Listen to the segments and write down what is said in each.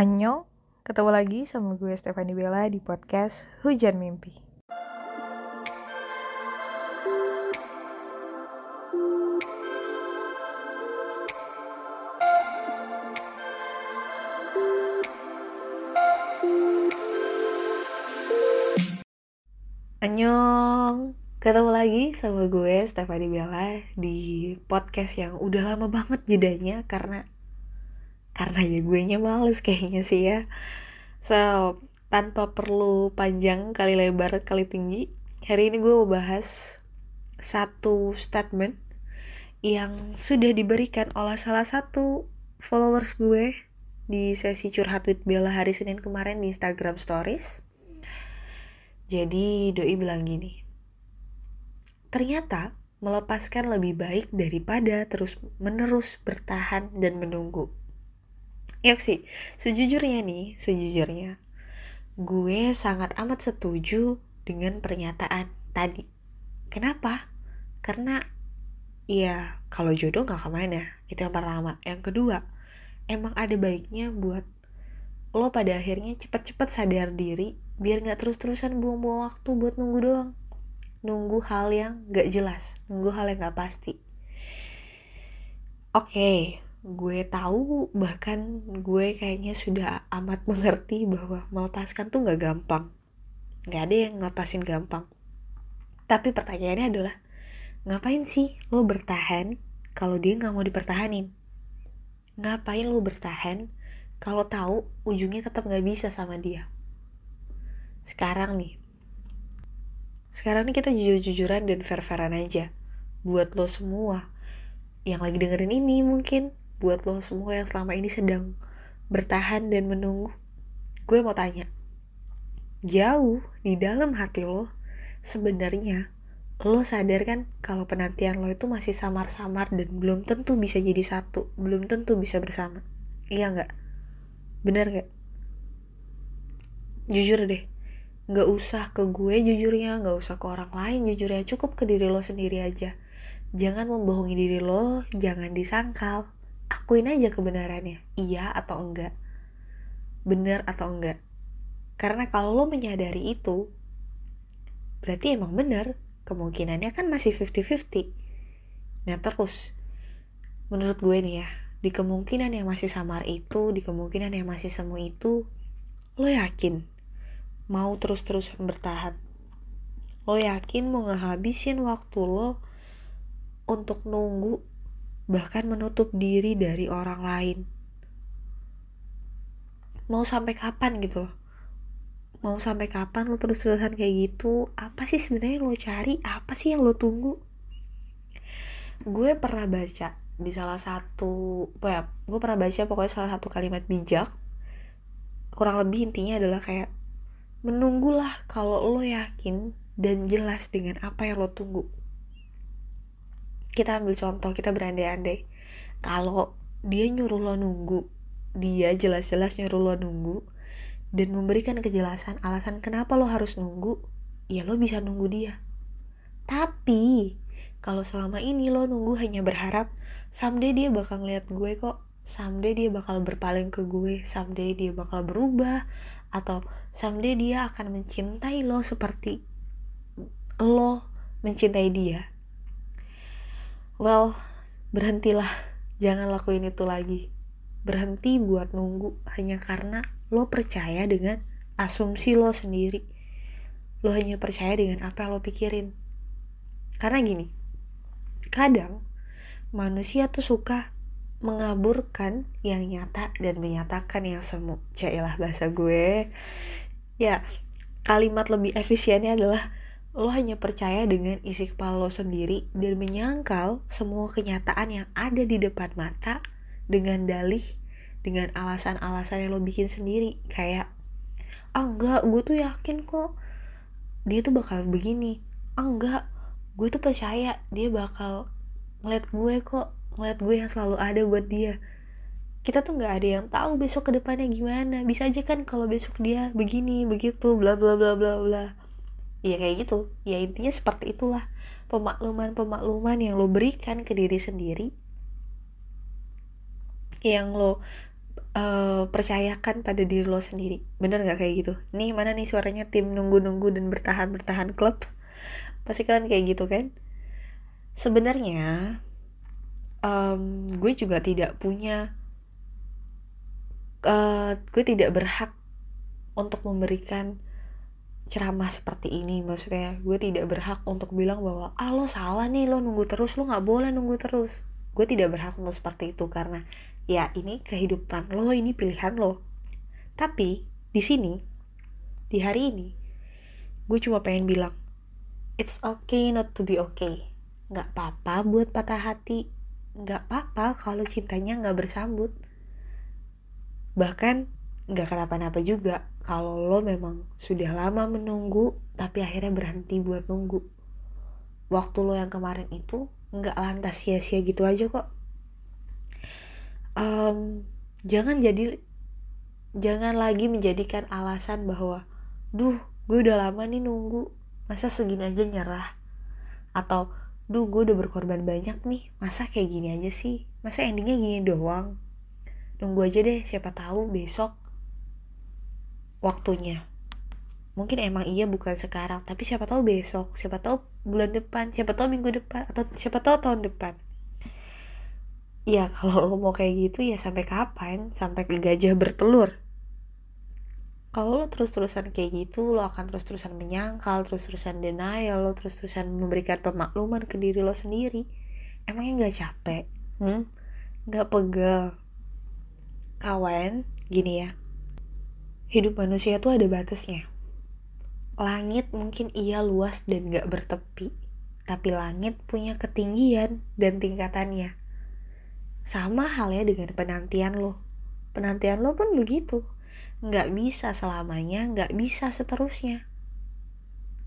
Annyeong, ketemu lagi sama gue Stefani Bella di podcast Hujan Mimpi. Annyeong, ketemu lagi sama gue Stefani Bella di podcast yang udah lama banget jedanya karena karena ya gue nya males kayaknya sih ya. So tanpa perlu panjang kali lebar kali tinggi hari ini gue mau bahas satu statement yang sudah diberikan oleh salah satu followers gue di sesi curhat with Bella hari Senin kemarin di Instagram Stories. Jadi doi bilang gini ternyata melepaskan lebih baik daripada terus menerus bertahan dan menunggu Ya sih, sejujurnya nih, sejujurnya gue sangat amat setuju dengan pernyataan tadi. Kenapa? Karena ya kalau jodoh gak ke mana, itu yang pertama. Yang kedua, emang ada baiknya buat lo pada akhirnya cepet-cepet sadar diri biar gak terus-terusan buang-buang waktu buat nunggu doang. Nunggu hal yang gak jelas, nunggu hal yang gak pasti. Oke, okay, gue tahu bahkan gue kayaknya sudah amat mengerti bahwa melepaskan tuh gak gampang. Gak ada yang ngelepasin gampang. Tapi pertanyaannya adalah ngapain sih lo bertahan kalau dia nggak mau dipertahanin? Ngapain lo bertahan kalau tahu ujungnya tetap nggak bisa sama dia? Sekarang nih. Sekarang nih kita jujur-jujuran dan fair-fairan aja. Buat lo semua yang lagi dengerin ini mungkin buat lo semua yang selama ini sedang bertahan dan menunggu. Gue mau tanya, jauh di dalam hati lo, sebenarnya lo sadar kan kalau penantian lo itu masih samar-samar dan belum tentu bisa jadi satu, belum tentu bisa bersama. Iya nggak? Bener nggak? Jujur deh, nggak usah ke gue jujurnya, nggak usah ke orang lain jujurnya, cukup ke diri lo sendiri aja. Jangan membohongi diri lo, jangan disangkal akuin aja kebenarannya iya atau enggak. Benar atau enggak. Karena kalau lo menyadari itu berarti emang benar kemungkinannya kan masih 50-50 nah terus menurut gue nih ya di kemungkinan yang masih samar itu di kemungkinan yang masih semu itu lo yakin mau terus-terusan bertahan? Lo yakin mau ngehabisin waktu lo untuk nunggu bahkan menutup diri dari orang lain. Mau sampai kapan gitu loh? Mau sampai kapan lo terus-terusan kayak gitu? Apa sih sebenarnya lo cari? Apa sih yang lo tunggu? Gue pernah baca di salah satu, apa ya? Gue pernah baca pokoknya salah satu kalimat bijak. Kurang lebih intinya adalah kayak menunggulah kalau lo yakin dan jelas dengan apa yang lo tunggu kita ambil contoh kita berandai-andai. Kalau dia nyuruh lo nunggu dia jelas-jelas nyuruh lo nunggu dan memberikan kejelasan alasan kenapa lo harus nunggu ya lo bisa nunggu dia. Tapi kalau selama ini lo nunggu hanya berharap someday dia bakal ngeliat gue kok someday dia bakal berpaling ke gue someday dia bakal berubah atau someday dia akan mencintai lo seperti lo mencintai dia well berhentilah. Jangan lakuin itu lagi. Berhenti buat nunggu hanya karena lo percaya dengan asumsi lo sendiri. Lo hanya percaya dengan apa yang lo pikirin. Karena gini kadang manusia tuh suka mengaburkan yang nyata dan menyatakan yang semu. Cailah bahasa gue. Ya kalimat lebih efisiennya adalah lo hanya percaya dengan isi kepala lo sendiri dan menyangkal semua kenyataan yang ada di depan mata dengan dalih dengan alasan-alasan yang lo bikin sendiri. Kayak ah enggak gue tuh yakin kok dia tuh bakal begini. Ah enggak gue tuh percaya dia bakal ngeliat gue kok ngeliat gue yang selalu ada buat dia. Kita tuh nggak ada yang tahu besok ke depannya gimana. Bisa aja kan kalau besok dia begini begitu bla bla bla bla bla ya kayak gitu. Ya intinya seperti itulah. Pemakluman-pemakluman yang lo berikan ke diri sendiri yang lo uh, percayakan pada diri lo sendiri. Bener nggak kayak gitu? Nih mana nih suaranya? Tim nunggu-nunggu dan bertahan bertahan klub. Pasti kalian kayak gitu kan? Sebenarnya um, gue juga tidak punya uh, gue tidak berhak untuk memberikan ceramah seperti ini maksudnya gue tidak berhak untuk bilang bahwa ah lo salah nih lo nunggu terus lo nggak boleh nunggu terus. Gue tidak berhak untuk seperti itu karena ya ini kehidupan lo ini pilihan lo. Tapi di sini di hari ini gue cuma pengen bilang it's okay not to be okay. Nggak apa-apa buat patah hati. Nggak apa-apa kalau cintanya nggak bersambut. Bahkan nggak kenapa-napa juga. Kalau lo memang sudah lama menunggu tapi akhirnya berhenti buat nunggu. Waktu lo yang kemarin itu nggak lantas sia-sia gitu aja kok. Um, jangan jadi jangan lagi menjadikan alasan bahwa duh gue udah lama nih nunggu masa segini aja nyerah? Atau duh gue udah berkorban banyak nih masa kayak gini aja sih? Masa endingnya gini doang? Nunggu aja deh siapa tahu besok waktunya. Mungkin emang iya bukan sekarang tapi siapa tahu besok siapa tahu bulan depan siapa tahu minggu depan atau siapa tahu tahun depan. Ya kalau lo mau kayak gitu ya sampai kapan? Sampai gajah bertelur. Kalau lo terus-terusan kayak gitu lo akan terus-terusan menyangkal terus-terusan denial lo terus-terusan memberikan pemakluman ke diri lo sendiri. Emangnya nggak capek? Hmm? nggak pegel? Kawan gini ya hidup manusia tuh ada batasnya. Langit mungkin iya luas dan gak bertepi, tapi langit punya ketinggian dan tingkatannya. Sama halnya dengan penantian lo. Penantian lo pun begitu. Gak bisa selamanya, gak bisa seterusnya.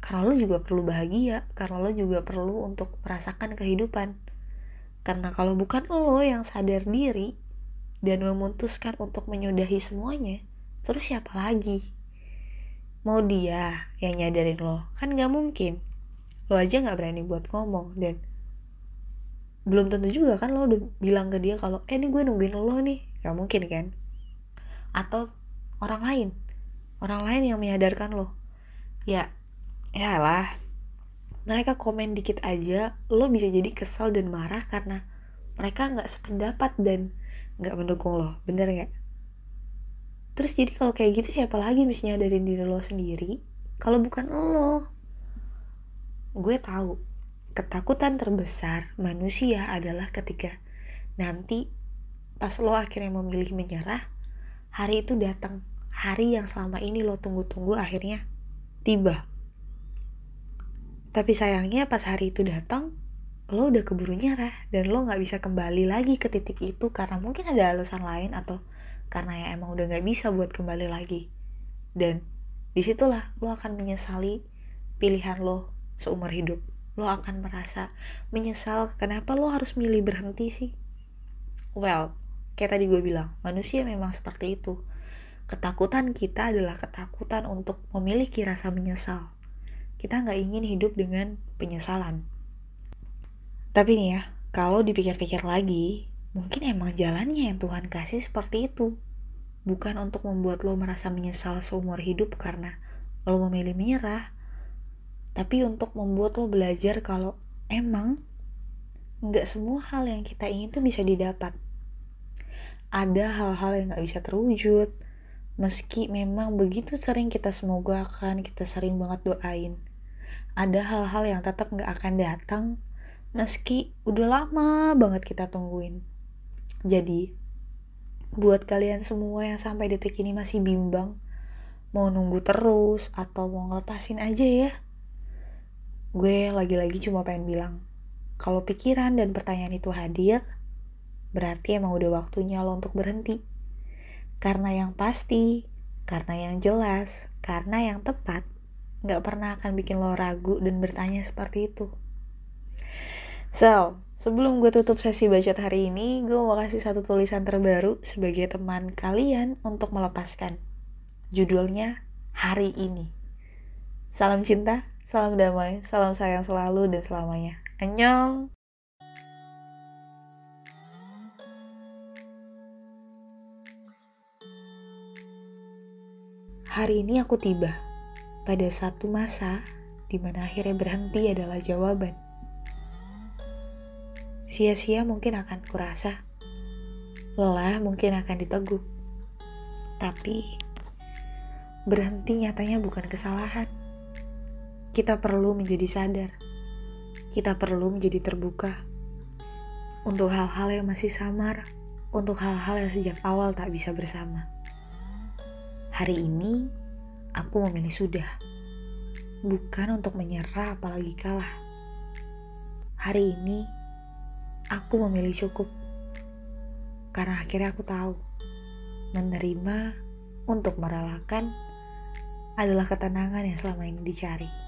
Karena lo juga perlu bahagia, karena lo juga perlu untuk merasakan kehidupan. Karena kalau bukan lo yang sadar diri dan memutuskan untuk menyudahi semuanya, terus siapa lagi? Mau dia yang nyadarin lo? Kan gak mungkin. Lo aja gak berani buat ngomong dan belum tentu juga kan lo udah bilang ke dia kalau eh ini gue nungguin lo nih. Gak mungkin kan? Atau orang lain. Orang lain yang menyadarkan lo. Ya ya lah. Mereka komen dikit aja lo bisa jadi kesel dan marah karena mereka nggak sependapat dan nggak mendukung lo. Bener nggak terus jadi kalau kayak gitu siapa lagi mestinya dari diri lo sendiri? Kalau bukan lo. Gue tahu ketakutan terbesar manusia adalah ketika nanti pas lo akhirnya memilih menyerah hari itu datang hari yang selama ini lo tunggu-tunggu akhirnya tiba. Tapi sayangnya pas hari itu datang lo udah keburu nyerah dan lo nggak bisa kembali lagi ke titik itu karena mungkin ada alasan lain atau karena ya emang udah gak bisa buat kembali lagi. Dan di situlah lo akan menyesali pilihan lo seumur hidup. Lo akan merasa menyesal kenapa lo harus milih berhenti sih? Well kayak tadi gue bilang manusia memang seperti itu. Ketakutan kita adalah ketakutan untuk memiliki rasa menyesal. Kita nggak ingin hidup dengan penyesalan. Tapi nih ya kalau dipikir-pikir lagi Mungkin emang jalannya yang Tuhan kasih seperti itu. Bukan untuk membuat lo merasa menyesal seumur hidup karena lo memilih menyerah. Tapi untuk membuat lo belajar kalau emang nggak semua hal yang kita ingin tuh bisa didapat. Ada hal-hal yang nggak bisa terwujud, meski memang begitu sering kita semoga akan kita sering banget doain. Ada hal-hal yang tetap nggak akan datang, meski udah lama banget kita tungguin. Jadi, buat kalian semua yang sampai detik ini masih bimbang, mau nunggu terus atau mau ngelepasin aja ya. Gue lagi-lagi cuma pengen bilang, kalau pikiran dan pertanyaan itu hadir, berarti emang udah waktunya lo untuk berhenti. Karena yang pasti, karena yang jelas, karena yang tepat, gak pernah akan bikin lo ragu dan bertanya seperti itu. So, sebelum gue tutup sesi bacot hari ini, gue mau kasih satu tulisan terbaru sebagai teman kalian untuk melepaskan. Judulnya Hari Ini. Salam cinta, salam damai, salam sayang selalu dan selamanya. Annyeong! Hari ini aku tiba pada satu masa di mana akhirnya berhenti adalah jawaban. Sia-sia mungkin akan kurasa, lelah mungkin akan diteguk, tapi berhenti nyatanya bukan kesalahan. Kita perlu menjadi sadar, kita perlu menjadi terbuka untuk hal-hal yang masih samar, untuk hal-hal yang sejak awal tak bisa bersama. Hari ini, aku memilih sudah. Bukan untuk menyerah apalagi kalah. Hari ini, aku memilih cukup. Karena akhirnya aku tahu, menerima untuk merelakan adalah ketenangan yang selama ini dicari.